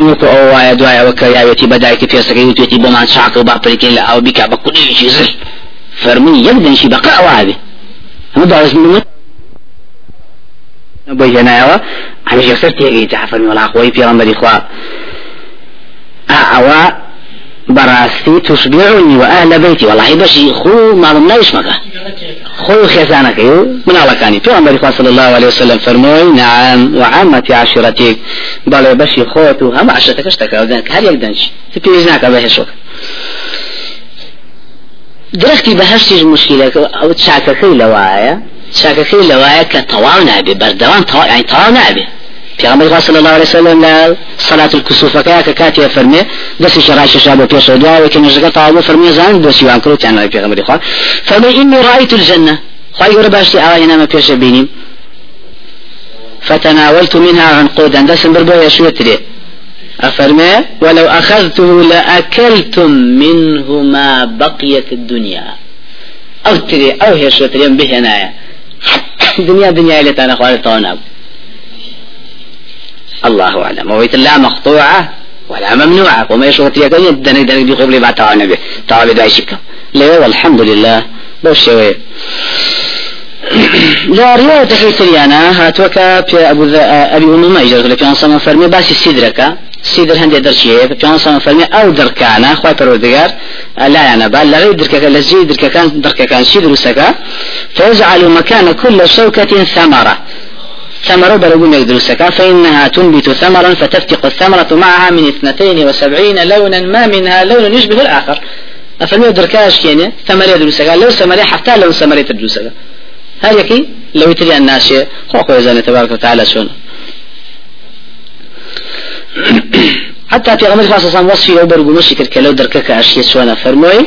وەکو ئەو وایە دوایەوە کە یاوێتی بەدایکی پێسەکەی وتێتی بۆمان چاک و باپەرکەین لە ئەو بیکا بە کوډێکی زل فەرمووی یەک دەنشی بەقە ئەوابێ هەموو داوەزمت بۆ هێنایەوە هەمیشە سەر تێگەی جعفەرمی وەڵا خۆی پێغەمبەری خوا ئەوە براستي تشبعني وأهل بيتي والله بشي خو ما ضمنا إيش خو خزانك من الله كاني في عمر صلى الله عليه وسلم فرموي نعم وعامة عشيرتك بل بشي خوتو هم عشرتك اشتكى هل يقدنش تبيزناك بهشوك درختي بهشتي المشكلة أو تشاككي لوايا تشاككي لوايا كطوال نابي بردوان طوال يعني طوال پیغمبر صلى الله عليه وسلم لا صلاة الكسوف كا كاتي فرمي دس شراش شابو بيش دعاء وكن نجا طالب فرمي زان دس يوان كرو تان پیغمبر خوا فرمي اني رأيت الجنة. خواهي يقول باشتي آوائنا ما بيش بيني فتناولت منها عنقودا دس بربو يشوتري أفرمي ولو أخذته لأكلتم منه ما بقيت الدنيا أو تري أو هي شوتري به هنايا دنيا دنيا اللي تانا خوالي طوناب الله أعلم. ويت لا مقطوعة ولا ممنوعة. وما يشوف تيا كذي دني دني دي قبل بعد تعالى نبي. تعالى داي شكا. لا والحمد لله. شوي لا رواية في سريانا. هاتوكا في أبو أبي أمم يجرد لك. أن صم فرمي بس سيدرك سيدر هندي درشيه في أن صم فرمي أو دركانا خوي برودجار لا أنا بل لا دركك لزي دركك كان. دركك كان. سيدر سكا فيجعل مكان كل شوكة ثمرة. ثمرة برقوم يدرسك فإنها تنبت ثمرا فتفتق الثمرة معها من اثنتين وسبعين لونا ما منها لون يشبه الآخر. أفلمي دركاش كيني ثمرة يدرسك لو ثمرة حتى لو ثمرة تدرسك هل يكي؟ لو يتري الناس خوكو يزاني تبارك وتعالى شون. حتى في غمر صلى وصفي أو برقو مشكر كلو دركك أشياء سوانا فرموي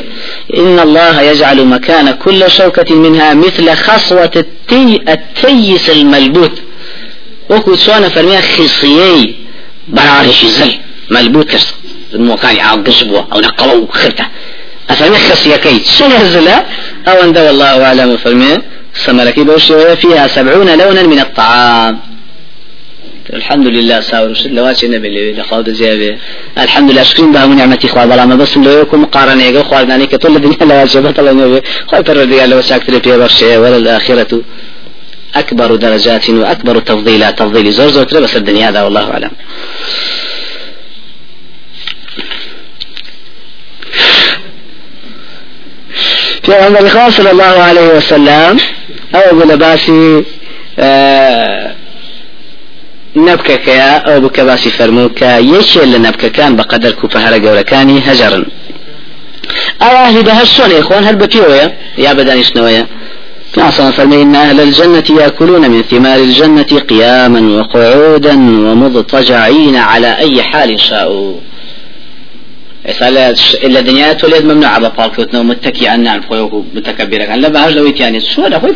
إن الله يجعل مكان كل شوكة منها مثل خصوة التي التيس الملبوت. وكو سوانا فرمي خصيي برارش زل ملبوت كرس. الموكاني عاو قشبوا أو نقلوا خرته أفرمي خصية كي شنزلا أو أن والله أعلم فرمي سمركي بوشي فيها سبعون لونا من الطعام. الحمد لله ساور لواتي نبي اللي لخوض زيابي الحمد لله شكرين بها من نعمتي خواه. بلا ما بس لو يكون مقارنة يقول خواه. داني كتول الدنيا لواتي بطل نبي خواه ترى دي لو ساكتري في برشي ولا الآخرة. أكبر درجات وأكبر تفضيلات تفضيل زور زور بس الدنيا هذا والله أعلم. في عمر صلى الله عليه وسلم أو بلباسي آه نبكەکەیە ئەو بکە فەرموو کە یەکێ لە نەبکەکان بە قەدەر کوپەهرە گەورەکانی هەجرن ئەوە هی بە هەر شۆنێ خۆن هەر بەپیەوەیە یا ناصر فرمي إن أهل الجنة يأكلون من ثمار الجنة قياما وقعودا ومضطجعين على أي حال شاءوا. إلا دنيا تولد ممنوع. بطالكوتنا ومتكئا عن فوق متكبرا لا بهاج لو يعني شو هذا؟ خوي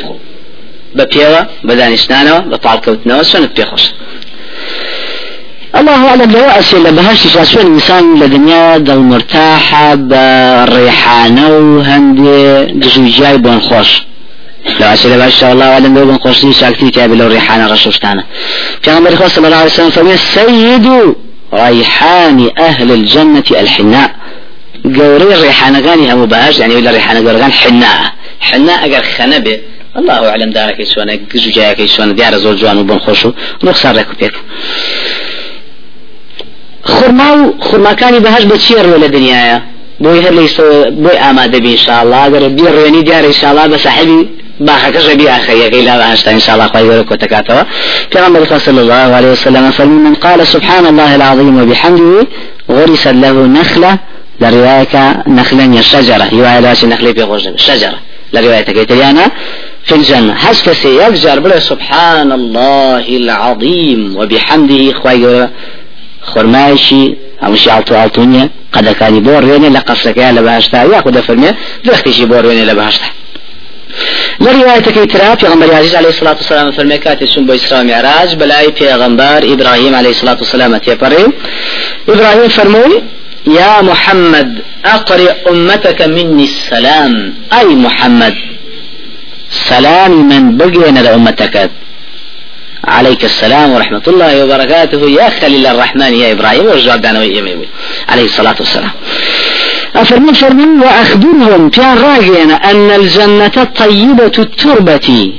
بەپێوە بەدانیشتانەوە بە پاڵکەوتنەوە سنت پێخۆش الله أعلم. لو أسئلة لبهاش شاسون إنسان لدنيا دل مرتاحة بريحانة وهندي جزوجاي بون خوش. لو أسئلة باش الله أعلم لو بون خوش دي ساكتي تابي لو ريحانة رشوشتانا في عمر صلى الله عليه وسلم فمن سيد ريحان أهل الجنة الحناء. قوري الريحانة غاني هم باش يعني ولا ريحانة قوري حناء حناء أقر خنبه الله أعلم دارك يسوانا زوجاك يسوانا ديار زول جوان وبن خوشو نخسر لك بيك خرما خرما كاني بهاش بتشير ولا دنيايا بوي هر ليس بوي آمادة بي إن شاء الله أقر بير ريني ديار إن شاء الله بصاحبي كشبي أخي يقي لا بهاشتا إن شاء الله خير ولك وتكاتوا في غمر صلى الله عليه وسلم فمن قال سبحان الله العظيم وبحمده غرس له نخلة لرواية نخلا الشجرة يوعي لاش نخلة بيغوش الشجرة لرواية كيتريانا في الجنة حسب سيجر بلا سبحان الله العظيم وبحمده خواي خرمايشي أمشي عطو عطونيا قد كان بور وين لقصرك يا لبهشتا ياخذ فرمي دختي بور وين لبهشتا لرواية كيترا في غنبر عزيز عليه الصلاة والسلام في المكات سنبو إسراء معراج بلاي في غنبر إبراهيم عليه الصلاة والسلام تيبري إبراهيم فرموي يا محمد أقرئ أمتك مني السلام أي محمد. سلام من بقينا لأمتك عليك السلام ورحمة الله وبركاته يا خليل الرحمن يا إبراهيم والجواب دانا عليه الصلاة والسلام. أفرمي فرمي وأخبرهم كان راجعنا أن الجنة طيبة التربة.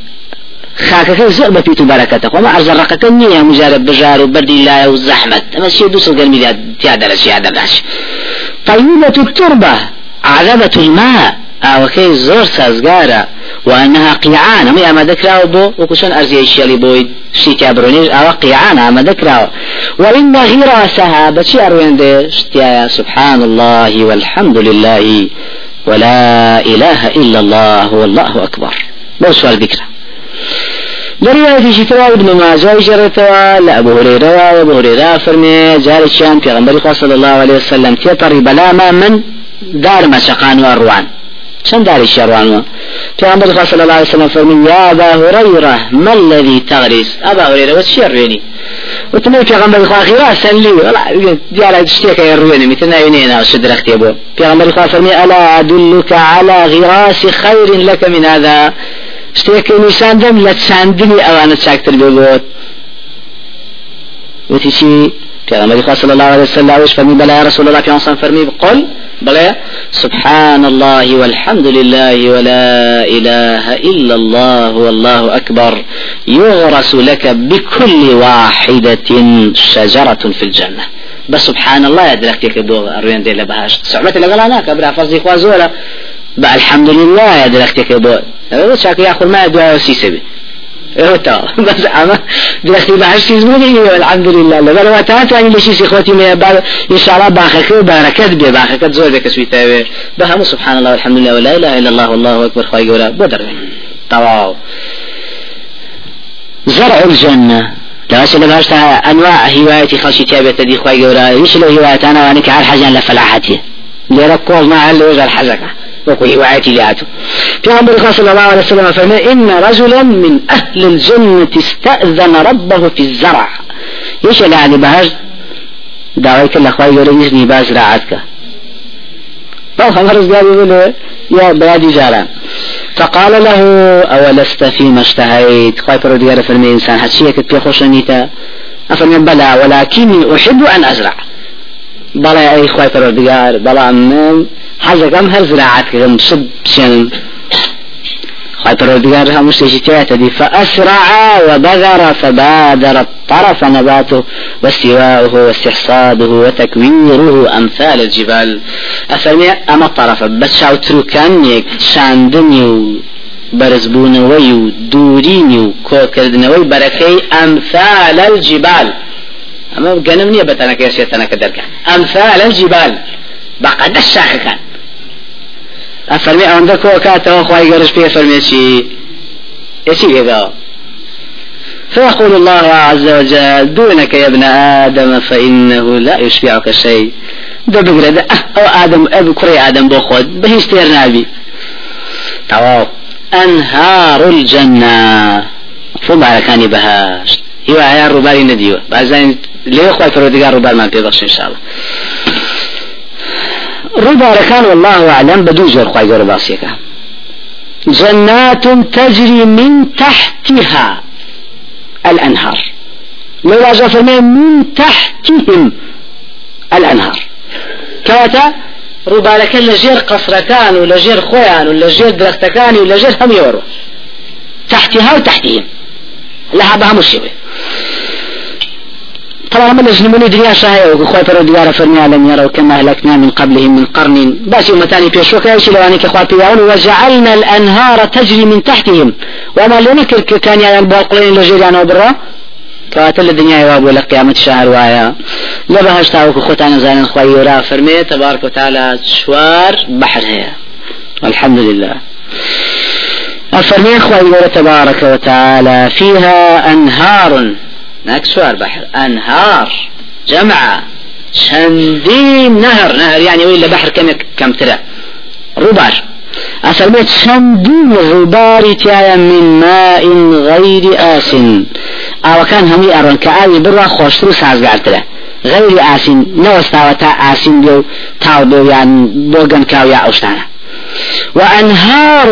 خاكك زر بفيت بركتك وما أرزرقك النية مجرد بجار وبرد الله والزحمة. أما الشيء دوس القلب تيادر الشيء هذا طيبة التربة عذبة الماء. أو كي زور سازقارة. وأنها قيعان هم أما ذكرها بو؟ وكشان أرزي الشيء بويد شيء برونيج أو قيعان أما ذكرها وإن غراسها بشي أروين سبحان الله والحمد لله ولا إله إلا الله والله أكبر. بو سؤال ذكره لرواية شتوى ابن ماجه جرتوا لأبو هريرة وأبو هريرة فرمي جاري شان في غنبري صلى الله عليه وسلم تيطري بلا ما من دار ما شقان وأروان شن دار الشروان في غنبري صلى الله عليه وسلم فرمي يا أبا هريرة ما الذي تغرس؟ أبا هريرة ريني وتمي في غنبري خاخرة سنلي والله ديال تشتيك يرويني مثلنا ينينا وشدر اختيبه في غنبري فرمي ألا أدلك على غراس خير لك من هذا? شتێکی نیشاندەم لە چاندنی ئەوانە چاکتر بێ بۆت وتی چی؟ پیغمبر خدا صلى الله عليه وسلم فرمي بلا يا رسول الله في فرمي قل بلا سبحان الله والحمد لله ولا إله إلا الله والله أكبر يغرس لك بكل واحدة شجرة في الجنة بس سبحان الله يدركتك بو أروين دي لبهاش صعبة لقلانا كبرا فرزي خوازولا الحمد لله بو هذا شاك ياخذ ما دعاء سيسبي تا بس أما دلختي بعد شيء زمني الحمد لله لا بل وقتها يعني لشي اخوتي من بعد ان شاء الله باخك بركات بي باخك زور ذاك سويتا بهم سبحان الله والحمد لله ولا اله الا الله والله اكبر خاي ولا بدر. طواو زرع الجنة. لا أسأل بهاشتها أنواع هوايتي خلشي تابعة دي خواي قولا يشلو هواية أنا وأنك على الحاجة لفلاحتي لركوز ما هل وجه الحزكة وكل لاتو في عمر صلى الله عليه وسلم فما إن رجلا من أهل الجنة استأذن ربه في الزرع. إيش يعني بهاج؟ دعويك الأخوة يقول يزني بازرعتك فالله مرز قال يا بلادي جاران. فقال له أولست فيما اشتهيت؟ خايف رودي فرمي إنسان هتشيك في خوشنيتا أفرمي بلى ولكني أحب أن أزرع. بلا أي خايف رودي بلا من حەزەکەم هەر زراعەتکەم سب بچێنم خواهي پروردگار هم مشتشتات دي. فأسرع وبذر فبادر الطرف نباته واستواؤه واستحصاده وتكويره أمثال الجبال. أفرمي أما الطرف بس شاو تروكانيك شاندني برزبونەوەی و دوورینی و کۆکردنەوەی بەرەکەی ئەمثال الجبال. ئەمە گەنم نییە بەتەنەکە سێتەنەکە دەرکەن ئەمثال الجبال. بەقەدە شاخەکان أفرمي عندك وكاته خواهي قرش بيه فرمي شي يشي كذا فيقول الله عز وجل دونك يا ابن آدم فإنه لا يشبعك شيء ده بقرة أو آدم أبو كري آدم بخود بهيش تير نابي تواو أنهار الجنة. فباركاني بهاش هو عيار رباري نديوه بعزين ليه خواهي فرودقار ربار ما بيبخش إن شاء الله كان والله أعلم بدو زور خواهي قول باسيكا جنات تجري من تحتها الأنهار. لو فرمي من تحتهم الأنهار. كواتا ربارك لجير قصر كان ولجير خوان ولجير درخت كان ولجير هم يورو تحتها وتحتهم لها بها مشيبه طبعا من من دنيا شاهي وخوي فرودگار فرمي لم يروا كما أهلكنا من قبلهم من قرن. بس يوم تاني في شوكا يشي لواني كخوي بيعون وجعلنا الأنهار تجري من تحتهم. وما لنكر كان يعني الباقلين لجيران وبرا. كواتل الدنيا يواب ولا قيامة شهر وايا. لبهش تاوك خوتان زين خوي ورا فرمي. تبارك وتعالى شوار بحر هي. الحمد لله. الفرمي خوي تبارك وتعالى فيها أنهار. هناك سؤال بحر. أنهار. جمع. شندين نهر. نهر يعني وإلا بحر كم كم ترى؟ ربار أسلمت شندين الربار تايا من ماء غير آس أو كان همي أرون كآي برا خوشترو ساز قارتلا غير آس نوستاوتا آس بيو تاو بيو يعني بوغن كاو يا أوشتانا. وأنهار.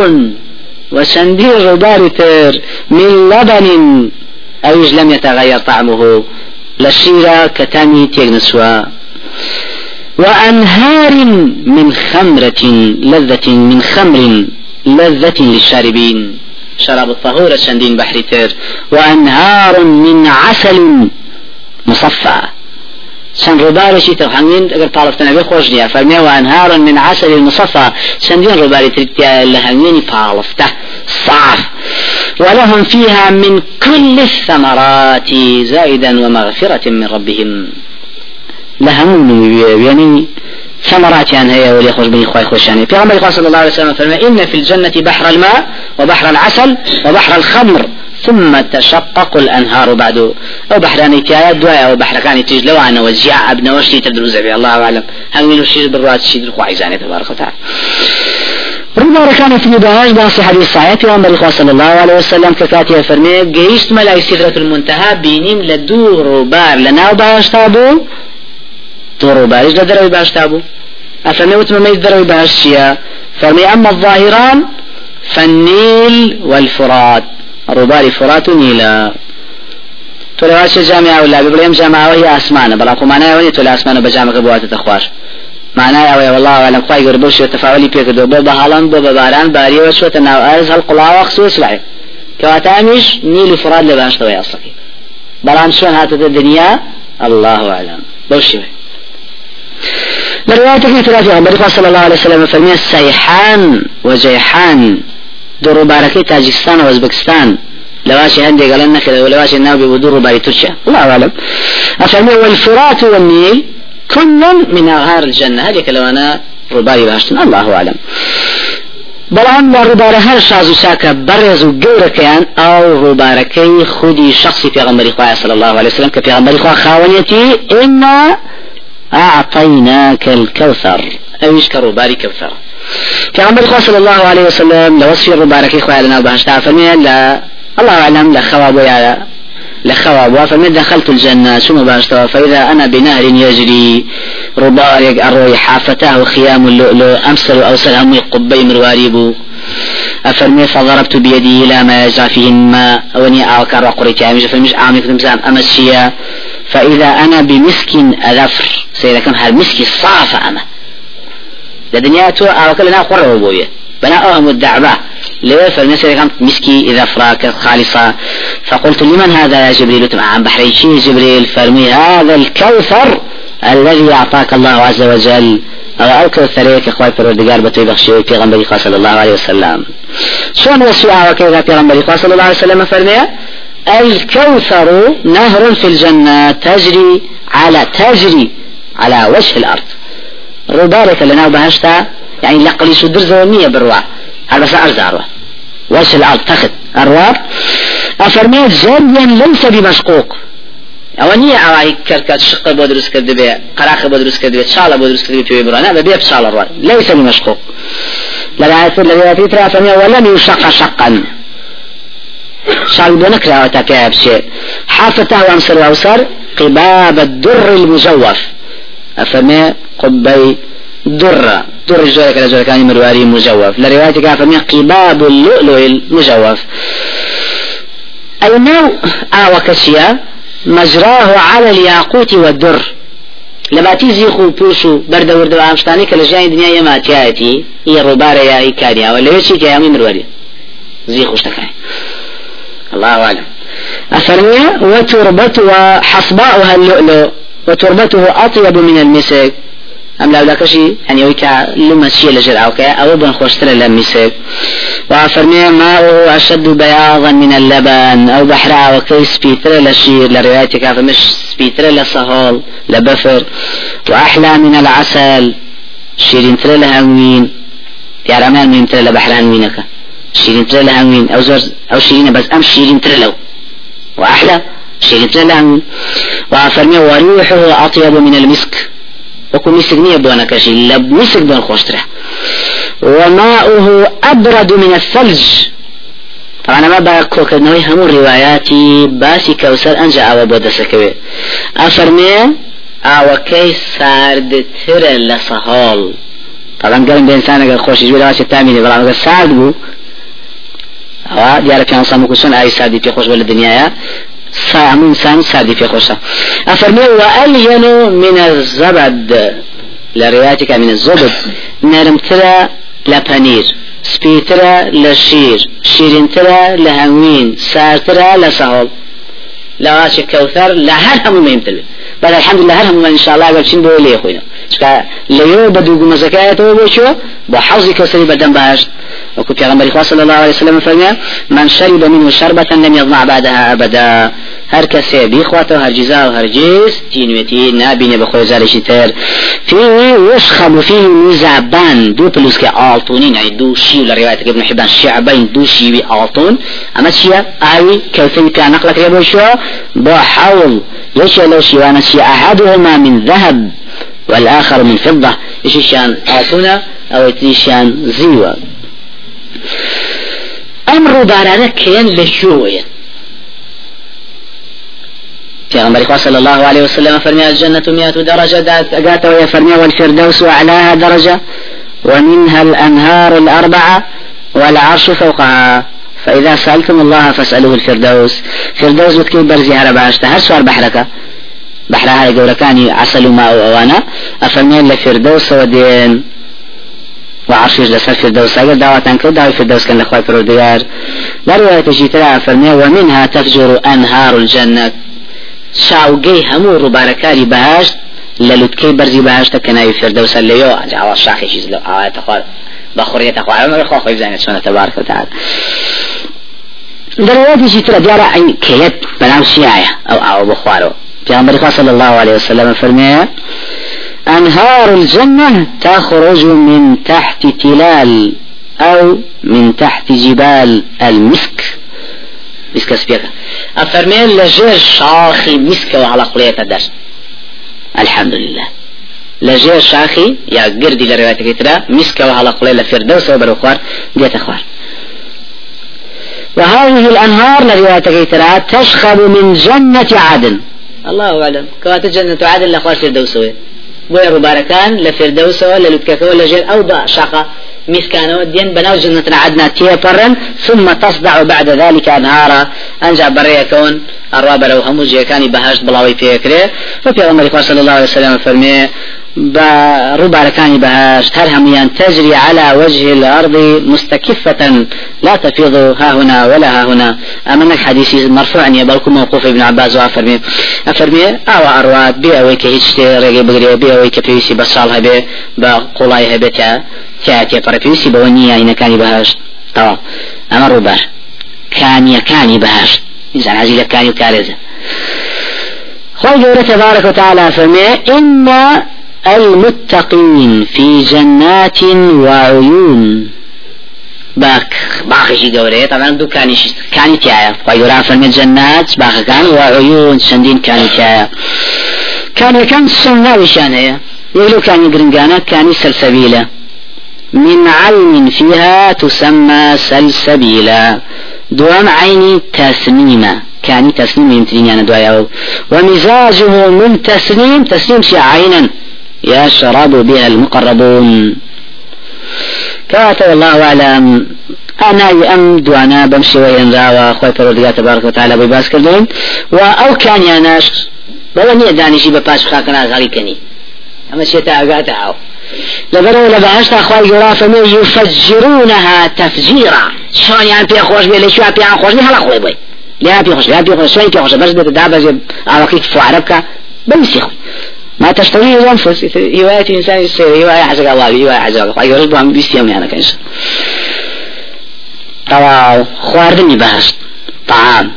وشندين الربار تر. من لبن أوج لم يتغير طعمه. لشيرة كتامي تيغنسوا وأنهار من خمرة لذة من خمر لذة للشاربين. شراب الطهورة شندين بحر تر وأنهار من عسل مصفى. چەند ڕووبارێکی تەحەنگین ئەگەر پاڵفتنەبێ خۆش نیە فەرمێ وانهارا من عسل المصفى چەندین ڕووباری ترتیا لە هەنگێنی پاڵفتە صاف. ولهم فيها من كل الثمرات زائدا ومغفرة من ربهم. لهم يعني ثمرات يعني هي ولي خوش بني خوي خوشاني في عمر صلى الله عليه وسلم فرمى إن في الجنة بحر الماء وبحر العسل وبحر الخمر ثم تشقق الأنهار بعد. أو بحراني تيايا دوايا أو بحر كان تيج لو أنا وزيع ابن وشتي تدرز الله أعلم. هم من الشيء الشيء الخواعزاني تبارك وتعالى. ربما كان في باش باصي حديث صحيح في عمر صلى الله عليه وسلم كفاتي فرمي جيشت ملاي سدرة المنتهى بينيم لدور بار لنا باش تابو دور بارش لدروي باش تابو أفرمي وتم ميز دروي باش شيا فرمي أما الظاهران فالنيل والفرات ڕووباری فرات و نیلە تۆ لەواچە جامع ولا بڵێم جامعەوە هی ئاسمانە بەڵام خۆمانایەوە نیە تۆ لە ئاسمانە بە جامەکە بواتە خوار معنای ئەوەیە والله لەم خی گەور بۆ شوێ تەفاولی پێکردو بۆ بە هەڵند بۆ بە باران باریەوە چۆتە ناو ئارز هەڵ قڵاوە خسوە سلای کەواتە ئەمیش نیل و فرات لە باشتەوە یاسەکەی بەڵام چۆن هاتەتە دنیا الله أعلم. بەو شوێ لرواية في ثلاثة عمر صلى الله عليه وسلم فرمي السيحان وجيحان دور باركي تاجكستان وأوزبكستان لواشي هندي قال لنا كذا ولواشي الناوي بدور باري تركيا الله أعلم. أفهمي والفرات والنيل كل من أغار الجنة. هذه كلوانا رباري باشتن. الله أعلم. بەڵام لە ڕووبارە هەر شاز و چاکە بەڕێز و گەورەکەیان ئەو ڕووبارەکەی خودی شخصی پێغمبەری خوای صلى الله عليه وسلم کە پێغمبەری خوا خاوەنیەتی ئنا أعطيناك الكوثر أويش كروباري كوثر پیغمبر صلى الله عليه وسلم لوصف المبارك خواه لنا بهشتا فرمي لا الله أعلم لخواب يا لخواب فمن دخلت الجنة ثم باشتوا فإذا أنا بنهر يجري ربارك الروي حافتاه خيام اللؤلؤ أمسل أو سلام قبي مرواريبو أفرمي فضربت بيدي إلى ما يجرى فيه الماء وني أعكر وقريت عامش فمش عامي كنت أمسيا فإذا أنا بمسك أذفر سيدا كم هالمسك صاف أنا لدنيا تو أوكل لنا قرر بوية بنا أهم الدعبة. ليه فالنسر كانت مسكي إذا فراك خالصة. فقلت لمن هذا يا جبريل؟ عن بحري. شي جبريل فرمي هذا الكوثر الذي أعطاك الله عز وجل. أو الكوثريك إخوة فرودقار بتوي في غنبري صلى الله عليه وسلم. شلون وسوعة وكذا في غنبري صلى الله عليه وسلم فرمي؟ الكوثر نهر في الجنة تجري على تجري على وجه الأرض. ڕووبارێکە لە ناو بەهشتا يعني لقليش درزەوە نییە بڕوا هەر بەسە ئەرزاڕوە وش الأرض تخت الرواب أفرميت جريا ليس بمشقوق. کەرکات شقە بۆ دروست کرد دەبێ قراخە بۆ دروست کرد دەبێت چاڵە بۆ دروست کرد پێ بڕانە بە بێ چاڵە ڕوان ليس بمشقوق. لرعاية الذي ترى فمي ولم يشق شقا. شال بۆ نەکراوە تا پێ بچێ حافته وامسر وأوسر قباب الدر المجوف. أفمي قبي درة. در جورك لجورة كان مرواري مجوف. لروايتك أفمي قباب اللؤلؤ المجوف. أي نوع آوى كشيا؟ مجراه على الياقوت والدر. لما تيزي خو بوشو برد ورد وامشتاني كالجاي دنيا يما تياتي. هي ربارة يا إيكاريا ولا يشي تيامي مرواري. زي خوش تكاين الله أعلم. أفرمي وتربتها حصباؤها اللؤلؤ وتربته أطيب من المسك. أم لا ذاكشي يعني ويكا لما شيء لجر أو كا أو بن خوشتر لمسك وفرمي ماءه أشد بياضا من اللبن أو بحر وكيس بيتر لشير لروايتك فمش بيتر لصهول لبفر وأحلى من العسل شيرين تر لهنوين يا رمان من تر لبحر هنوينك شيرين تر لهنوين أو زر أو شيرين بس أم شيرين تر لو وأحلى شيرين تر لهنوين وفرمي وريحه أطيب من المسك. وكو مسك نية بوانا كشي لب مسك بوان خوشتره وماؤه أبرد من الثلج. طبعا ما با كوكدنوي همو رواياتي باسي كوسر أنجا أو بودا سكوي أفرمي أو كي سارد تر لصهال طبعا قال بإنسان أقل خوش يجب لواسي تاميني بلا أقل سارد بو أو ديارة كان صامو كسون أي ساردي في خوش ولا دنيايا سامون سان سادي في خوشة أفرمي وألين من الزبد؟ لروايتك من الزبد. نرمترا لبنير سبيترا لشير شيرينترا لهنوين سارترا لسهول لواشي كوثر لهر همو مهمتر بل الحمد لله هر همو إن شاء الله قبل بو لي خوينا ليو بدو قم زكاة وشو بحوزي كوثري بدن بهاشت وكو پیغمبر صلى الله عليه وسلم فرمي من شرب منه شربة لم يضمع بعدها أبدا. هر کسی بیخواته هر جزا و هر جیز تینویتی نابینه بخوی زارشی تر. فيه يشخب فيه مزعبان دو بلوس كالطونين يعني دو شي لرواية ابن حبان شعبين دو شي آلتون. أما شيء آوي كوثي كان نقلك يبو شو بحول يشي لو شيوانا شي أحدهما من ذهب والآخر من فضة. إيش شان آلتونا أو شان زيوة أمر بارانة كان لشوية پیغمبر صلى الله عليه وسلم فرمي الجنة مئة درجة قات وهي فرمي والفردوس أعلاها درجة ومنها الأنهار الأربعة والعرش فوقها. فإذا سألتم الله فاسألوه الفردوس. فردوس بتكي برزي هرا باشتا هر سوار بحرك بحرها يقول عسل ماء وأنا أفرمي لفردوس ودين. وعرشش لسر فردوس. اگر دعوتان كو دعوة فردوس كان لخواه پرودگار. لا رواية جيترا فرمي ومنها تفجر أنهار الجنة شاوگەی هەموو ڕووبارەکاری بەهاشت لە لوتکەی بەرزی بەهاشتە کە ناوی فردەوسە لەوە ئاوا شاخێکیش لە ئاواتە خوار بەخوڕێتە خوارەمە خۆ خۆی بزانێت چۆنە تەبارکە تعالی دەروەتیشی ترە دیارە ئەین کەیت بەناو شیایە ئەو ئاوە بخوارەوە. پیامبر صلى الله عليه وسلم فرمي أنهار الجنة تخرج من تحت تلال أو من تحت جبال المسك. مسك سبيكا أفرمين لجير شاخي مسك وعلى قلية الدرس. الحمد لله. لجير شاخي يا قردي لرواية كترا مسك وعلى قلية لفردوس وبروخوار ديت أخوار. وهذه الأنهار لرواية كترا تشخب من جنة عدن. الله أعلم. كوات جنة عدن لأخوار فردوسوي بويا رباركان لفردوسو للوتككو لجير أو دا شاقة مسكانة. دين بناو جنة عدنا تيبرن ثم تصدع بعد ذلك أنهارا أنجا بريا كون الرابع لو همو جيكاني بهاشت بلاوي فيكري ففي عمر صلى الله عليه وسلم فرمي برباركان بهاشت هل هميان تجري على وجه الأرض مستكفة لا تفيض ها هنا ولا ها هنا. أمنك حديثي مرفوع يبالكم موقوف ابن عباس وأفرمي. أفرمي أو أروات بي أوي كهيش رقي بقري بي أوي كبيسي بصالها بي بقولاي هبتها تاتي فرفيسي بونيا إن كان بهاشت طبعا. أما ربار كان يكاني بهاشت إنسان عزيزة كان يكارزه خوي تبارك وتعالى فرمي إن المتقين في جنات وعيون. باك باخشي قوري طبعا دو كاني كاني تيايا ويقول فرمي جنات باخ كان وعيون شندين كاني تيايا كان كان سنة وشانية يقولوا كان قرنقانا كان سلسبيلة من عين فيها تسمى سلسبيلا. دوام عيني تسنيمة. كان تسنيم يمتلين يعني دوايا ومزاجه من تسنيم تسنيم شي عينا يشرب بها المقربون. كاتب الله أعلم. أنا أم دوانا بمشي وين راوا خوي تبارك وتعالى بباس كردون وأو كان يا ناش بلا نية دانشي بباس خاكنا غالي كني. أما شيء تاقات عاو لبرو لبهشت أخوي جرافة يفجرونها تفجيرا. شلون يعني في خوش بي ليش في خوش بي؟ هلا خوي بي لا في خوش لا في خوش. شوي في خوش؟ بس بتدابز على كيف فعربك بس يخوي ما تشتهيه الأنفس رواية إنسان يصير رواية حسب الله رواية حسب الله. أيوة رجل عم بيستيهم يعني كنش طبعا خواردني بهش طعام.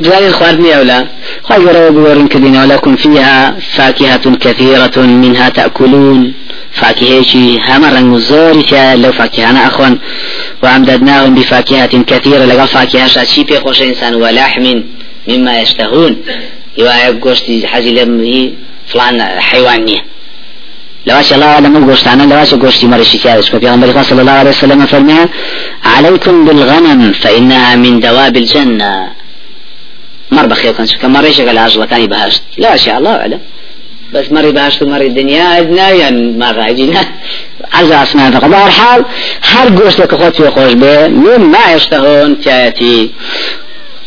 جلال خواردني أولا خير بورن كدين ولكم فيها فاكهة كثيرة منها تأكلون. فاكهة شي همرا زوري لو فاكهة. أنا أخوان وأمددناهم بفاكهة كثيرة. لقى فاكهة شاشي بيخوش إنسان ولحم مما يشتهون. هواية قوشتي حاجي لم فلان حيوان نية. لواش الله أعلم قوشتانا لواش قوشتي مرشي كاوش في غنبري صلى الله عليه وسلم فرمي عليكم بالغنم فإنها من دواب الجنة. مر بخير كان شو كم ريش قال عجلة كان بهاشت لا شاء الله أعلم. بس مري بهاشت ومري الدنيا أدنى يعني ما غاجينا عزا أسماء فقط. الحال هر قوشتك خود في خوش به مما يشتهون تأتي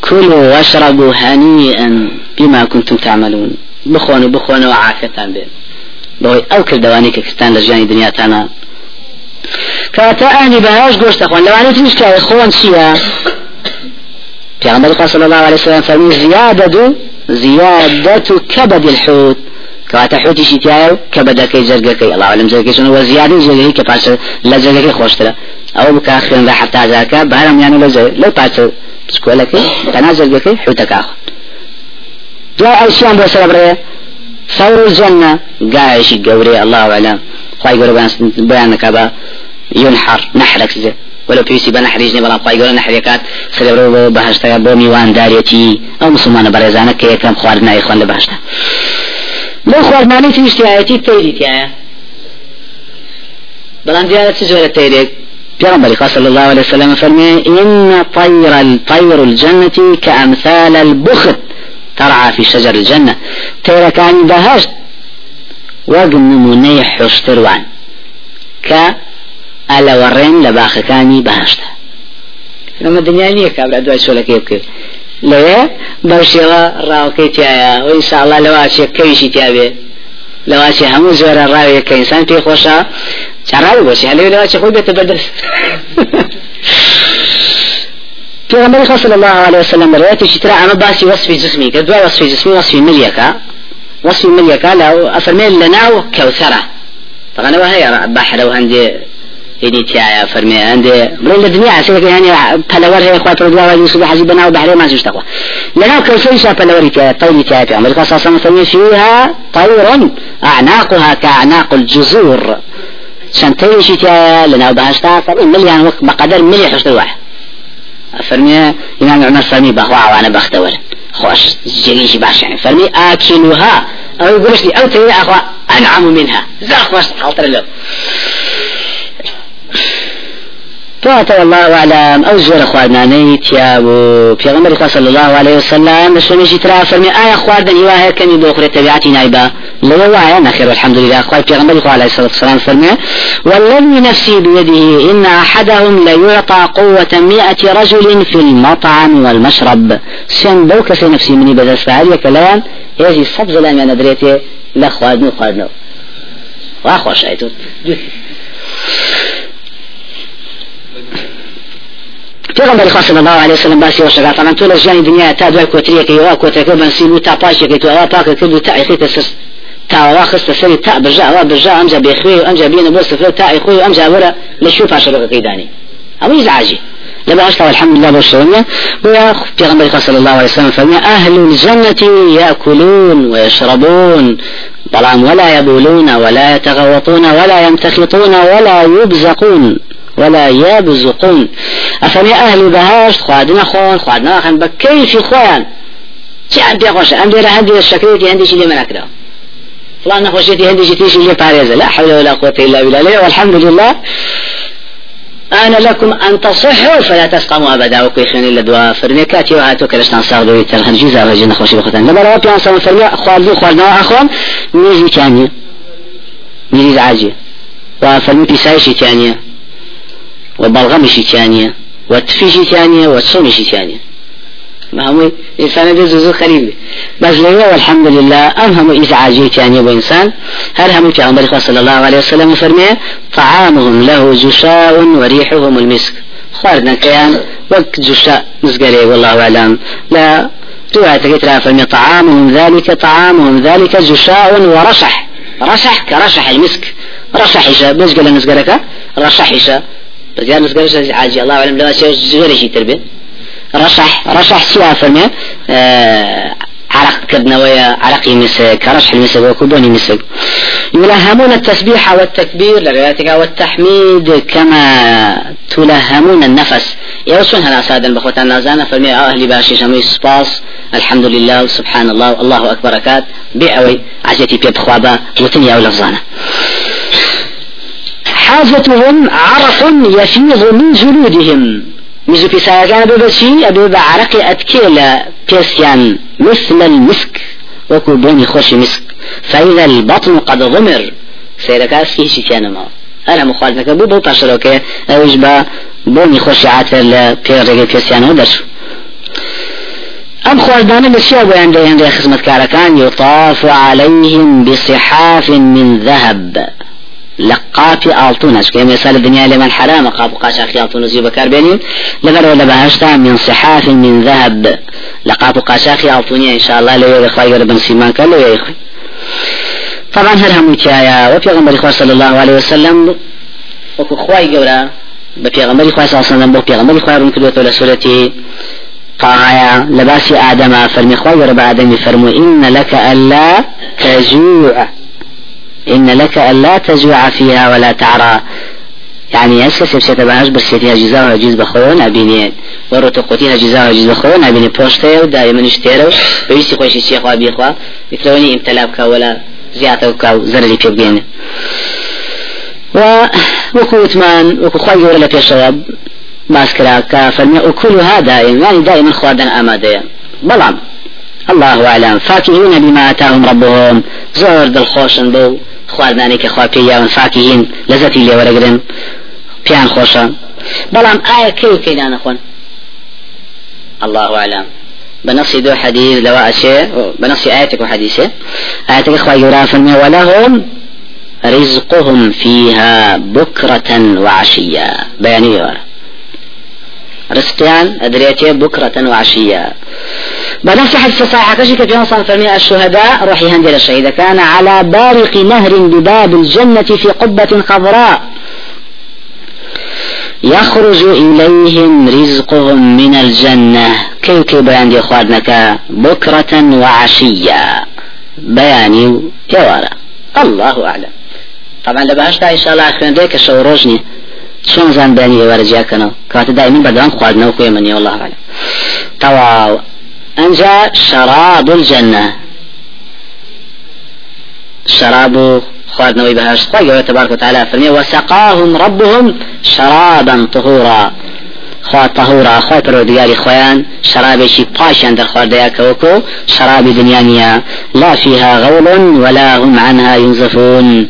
كلوا واشربوا هنيئا بما كنتم تعملون. بخون بخون وعافية بين أو كردواني كستان لجاني دنيا تانا اني بهاش قوشت اخوان لو أنا تنشكا اخوان شيا پیغمبر صلى الله عليه وسلم فرمي زيادة زيادة كبد الحوت. كواتا حوتي شتايو كبدك زرقكي الله أعلم زرقكي شنو وزيادة زرقكي كباس لا زرقكي خوشتلا أو بكاخرين راح حتى ذاك بهرم يعني لو لو باس سكولك أنا زرقكي حوتك اخو جاء الشام بو سبب ثور الجنة. قاعش قوري الله أعلم. خواهي قولوا بيانك با ينحر نحرك زي. ولو پێویستی بە نەحریژنی بەڵام خی گەۆ نەحرەکات سەرەبرەوە بە بەهشتەیە بۆ میواندارێتی ئەو مسلمانە بەڕێزانە کە یەکەم خواردنای خوان لە بەهشتا بۆ خواردمانی تویشتایەتی تەیریتیایە بەڵام دیارە چ جۆرە تەیرێک پیغمبر صلى الله عليه وسلم فرمي إن طير الطير الجنة كأمثال البخت ترعى في شجر الجنة. تيرا كان بهشت وقم نموني حشتروان ك ئەلە وەڕێن لە باخەکانی بەهشتا ئەمە دنیا نییە کابرا دوای چۆلەکەی بکرد لەوێ بەو شێوە ڕاوکەی تایە و ئینساڵا لەواچێ کەویشی تیاابێ لەواچێ هەموو زۆرە ڕاوێک کە ئینسان پێی خۆشە چاڕاوی بۆشی هەلێ لەواچێ خۆی بێتە بەردەست پیغمبر صلى الله عليه وسلم روايته شترا اما باسي وصف جسمي كدوا وصف جسمي وصف مليكا وصف مليكا لا افرمي لنا كوثرة طبعا وهي بحر وهندي هدي تيايا فرمي عندي بلين الدنيا سيدك يعني بلور هي خوات رضوا الله يوسف حجي بنا وبحرين ما زوج تقوى لنا كيف يشا بلور تيايا طير تيايا في أمريكا صاصا مثلا فيها طير أعناقها كأعناق الجزور. شان تيشي تيايا لنا وبهشتا فرمي مليان وقت بقدر ملي حشت واحد. فرمي إمام عمر فرمي بخوا وأنا بختور خوش جريش باش يعني فرمي آكلها أو يقولش لي أو تيايا أخوا أنعم منها. زا خوش حالتر له فات الله أعلم أو زور خواردنانەی تیا بوو پێغمبەری صلى الله عليه وسلم شوێنێکی ترا فەرمی ئایا خواردن هیواهەیە کەمی بۆ خورێت تەبیعەتی نایبا لەوە وایە نەخێر الحمد لله. پێغمبەری خوا عليه الصلاة والسلام فرمي والذي نفسي بيده إن أحدهم ليعطى قوة مئة رجل في المطعم والمشرب. سن بو كسي نفسي مني بدس فهل كلام. يجي صد زلام أنا دريتي لا خواردنو خواردنو واخوش أيتو پیغمبر خاص صلى الله عليه وسلم باسي وشغا طبعا طول الجاني دنيا تا دوای کوتریەکە یوا کۆتەکە بنسیب و تا پاشێکی تو ئەوا پاکە کرد تاوا خستە سەری تا بژا ئەوا بژا ئەمجا بێخوێ و ئەمجا بینە بۆ سفرە تا ئەخوێ و ئەمجا وەرە لە شو پاشەکەی دانی ئەوەی زعاجی لما أشتغل الحمد لله بالشونية ويا في صلى الله عليه وسلم فمن أهل الجنة يأكلون ويشربون. بلام ولا يبولون ولا يتغوطون ولا يمتخطون ولا يبزقون ولا يبزقون. أفني أهل بهاش خوادنا خون خوادنا خن بكيف خوان؟ چه عندي خوش عندي را عندي الشكريتي عندي شيء ما نكره فلان نخوشيتي عندي شيء تيجي لي باريزة لا حول ولا قوة إلا بالله. والحمد لله أنا لكم أن تصحوا فلا تسقموا أبدا. وكي خين إلا دواء فرمي كاتي وهاتو كرشتان صاغدو يترهن جيزا رجل نخوشي بختان لما روا بيان صلى فرمي خوالدو خوالنا أخوان. ميزي تانية ميزي عاجي وفرمي بيسايشي تانية وبلغمشي ثانية وتفيشي ثانية وتصومشي ثانية هم إنسان ده زوزو خريب. بس ليه والحمد لله أم هم إزعاجي ثانية بإنسان هل هم عمر صلى الله عليه وسلم فرمي طعامهم له جشاء وريحهم المسك. خارنا كيان وقت جشاء مسقري والله أعلم. لا رواية كترى فرمي طعامهم ذلك طعامهم ذلك جشاء ورشح. رشح كرشح المسك. رشح بس قال نسقرك رشح إيشا بزيان نسقرش عاجي؟ الله أعلم لما زوري شي تربية رشح رشح سوا فرمي آه عرق كدنويا عرقي مسك رشح المسك وكبوني مسك يلهمون التسبيح والتكبير لروايتك والتحميد كما تلهمون النفس. يوسون هنا سادا بخوتان نازانا فرمي أهلي باشي شمي سباس الحمد لله سبحان الله الله أكبر كات. بيعوي عزيتي بيب خوابا وتنيا ولفظانا حاجتهم عرق يفيض من جلودهم. مزو في سايقان ببشي أبي بعرق أتكيل بيسيان مثل المسك وكو بوني خوش مسك فإذا البطن قد غمر. سيركا سيشي كان ما؟ أنا مخالفك بو بو باشروكي أوش با بوني خوش عاتر لبيرغي بيسيان ودرسو أم خواردان بسيا بيان ديان خدمة كاركان يطاف عليهم بصحاف من ذهب. لقاف آلتونش كما يسال الدنيا لمن حرام قاب قاش أخي آلتون زي بكار بينين لقد ولا بهشتا من صحاف من ذهب. لقاب قاش أخي آلتوني إن شاء الله لو يخوي بن سيمان كان لو يخوي طبعا هل هم وكايا وفي غمر صلى الله عليه وسلم وكو خواي قورا بفي غمر صلى الله عليه وسلم بفي غمر خواي بن كدوة لسورتي طاعة لباس آدم فرمي خواي رب آدم فرمو إن لك ألا تجوع. إن لك ألا تجوع فيها ولا تعرى. يعني أسكس بسيطة بهاش برسيتها جزاء وجيز بخوان أبيني ورو تقوتيها جزاء وجيز بخوان أبيني بوشتها ودائما اشتيرو ويسي خوش الشيخ وابي إخوة يتلوني امتلابك ولا زيادتك أو زرجي في بينه و وكو عثمان وكو خواهي ولا في الشباب باسكرا كافرمي وكل هذا يعني دائما خواردن أمادية. بلعم الله أعلم. فاكهين بما آتاهم ربهم. زور دل خوشن بو. كخوا بيا فاكهين لذتي لي ورقرن بيان خوشا بلعم آية كي كيدان أخوان الله أعلم. بنص دو حديث لو أشياء بنص آياتك وحديثه. آياتك إخوة يرافن ولهم رزقهم فيها بكرة وعشية. بيانية رزقيان أدريتي بكرة وعشية. بنفس حديث صحيح كشك في نصر فرمي الشهداء روحي هندل الشهيد. كان على بارق نهر بباب الجنة في قبة خضراء. يخرج إليهم رزقهم من الجنة. كي كي بيان دي أخوانك بكرة وعشية. بياني يوارا الله أعلم. طبعا لبهشتا إن شاء الله أخوان ديك الشو روجني شون زان بياني يوارا جاكنا؟ كانت دائما بدوان خوادنا وكوي مني والله أعلم. تواو. أنجا شراب الجنة. شراب خواردنەوەی بەهاش خی گەورە تبارك وتعالى فرمي وسقاهم ربهم شرابا طهورا. خوا طهورا خوا پەرۆدگاری خۆیان شرابێکی پاشیان دەرخواردەیە کەوەکو شرابی دنیانیە لا فيها غول ولا هم عنها ينزفون.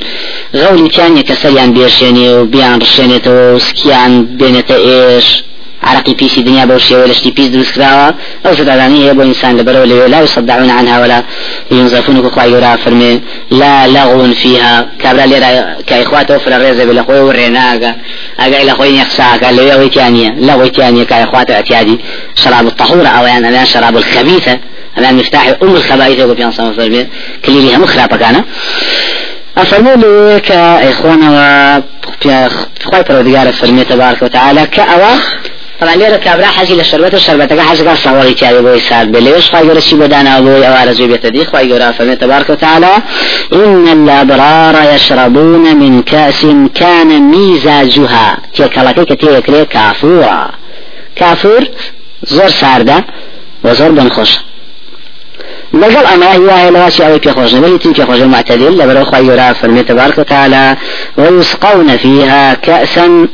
غولي كان يكسريان بيرشيني وبيان رشينيتو وسكيان بينتا إيش عرقي بيسي دنيا بوشي ولا شتي بيس دروس كراوا أو زداني هي بو انسان لبرو لا يصدعون عنها ولا. ينزفون كوكا يورا فرمي لا لغو فيها كابرا ليرا كايخوات اوفر الرزة بلا خوي وريناغا اغا إلى خوي يخساكا ليا ويتانيا لا ويتانيا كايخوات اعتيادي شراب الطهورة آو يعني شراب الخبيثة الان مفتاح ام الخبائث يقول بيان صلى الله كلي ليها مخرابة كان أفرموا لي كإخوانا و خواهي پرودگار فرمي تبارك وتعالى كأوا طبعا لێرە کابرا حەزی لە شربەت و شربەتەکە حەزگا ساوەڵی تیاوی بۆی سار بێ لێش خی گەورە چی بۆدانا بۆی ئەوارە زوی بێتە دی خی گەورە فەرمێ تبارك وتعالى إن الأبرار يشربون من كأس كان ميزاجها تيكالكي كتيكري كافورا كافور زور ساردة وزور بنخوش لەگەڵ ئەمە هیوایە لەواسی ئەوەی پێخۆشنەوەی تری پێخۆش معتدل لەبەرەوە خی گەورە فەرمێ تبارك وتعالى ويسقون فيها كأسا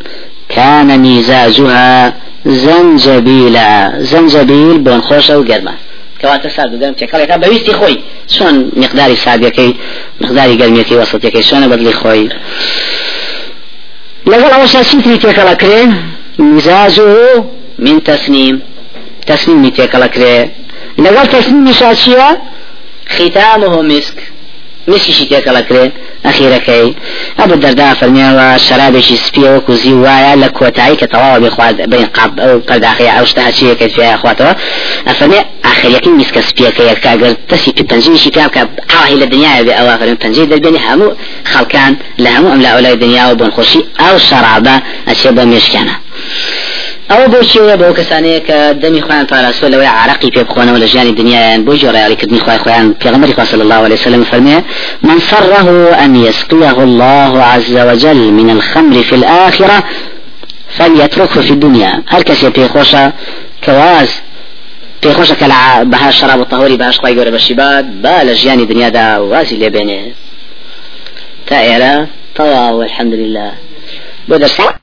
كان ميزاجها زنجبيلا زنجبيل بون خوش أو گرمه. كواتا ساد دم تكالي بويستي خوي شون مقداري ساديكي مقداري گرميكي وسطيكي شون بدلي خوي لقل اول شاسيتري تكالا كري مزاجه من تسنيم تسنيم تكالا كري لقل تسنيم شاشية ختامه مسك مسكشي تكالا كري أخيركي أبو الدرداء فرمي شرابشي سبيه وكوزي وايا لكوتاي كتواوا بإخوات بين قاب أو قرداخي أو اشتها شيء كيف فيها إخواتوا أفرمي آخريكي مسك سبيه كي كاغر تسي في بنجي شي فيها كعاه إلى الدنيا بأواخر بنجي دل همو خلقان لهمو أملا أولى الدنيا وبن خوشي أو شرابة أشياء بمشكانه ئەوە بۆ چێە بۆ کەسانەیە کە دەمی خۆیان پاراسۆ لەوەی عراقی پێ بخۆنەوە لە ژیانی دنیایان بۆ جۆڕیاریکردنی خۆی خۆیان پێغمەری خوا صلى الله عليه وسلم فرمي من سره أن يسقيه الله عز وجل من الخمر في الآخرة فليتركه في الدنيا. هل كسي بيخوشا كواز پێخۆشە کە لە بەها شراب و تەهۆری باش خی گەورە بەشیبات با لە ژیانی دنیادا وازی لێبێنێ تا ئێرە تەواو الحمد لله بۆ دەرس